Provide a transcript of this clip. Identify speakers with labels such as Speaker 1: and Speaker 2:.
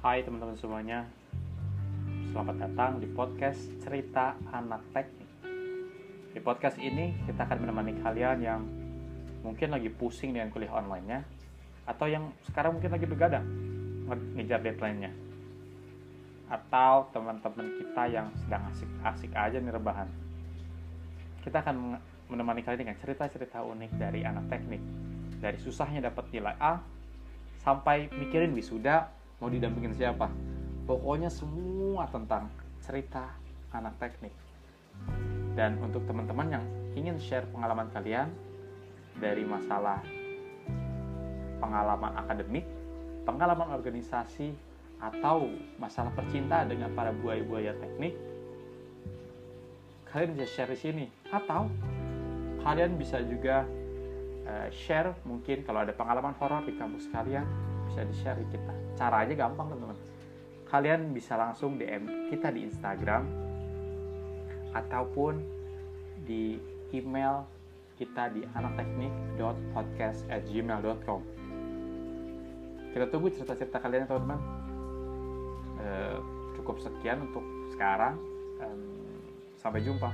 Speaker 1: Hai teman-teman semuanya. Selamat datang di podcast Cerita Anak Teknik Di podcast ini kita akan menemani kalian yang mungkin lagi pusing dengan kuliah online-nya Atau yang sekarang mungkin lagi begadang ngejar deadline-nya. Atau teman-teman kita yang sedang asik-asik aja nih rebahan. Kita akan menemani kalian dengan cerita-cerita unik dari anak teknik. Dari susahnya dapat nilai A Sampai mikirin wisuda mau didampingin siapa? Pokoknya semua tentang cerita anak teknik. Dan untuk teman-teman yang ingin share pengalaman kalian dari masalah pengalaman akademik pengalaman organisasi atau masalah percintaan dengan para buaya-buaya teknik kalian bisa share di sini. Atau kalian bisa juga uh, share mungkin kalau ada pengalaman horor di kampus kalian bisa di share di kita. Caranya gampang teman-teman. Kalian bisa langsung DM kita di Instagram ataupun di email kita di anakteknik.podcast@gmail.com kita tunggu cerita-cerita kalian teman-teman. E, cukup sekian untuk sekarang sampai jumpa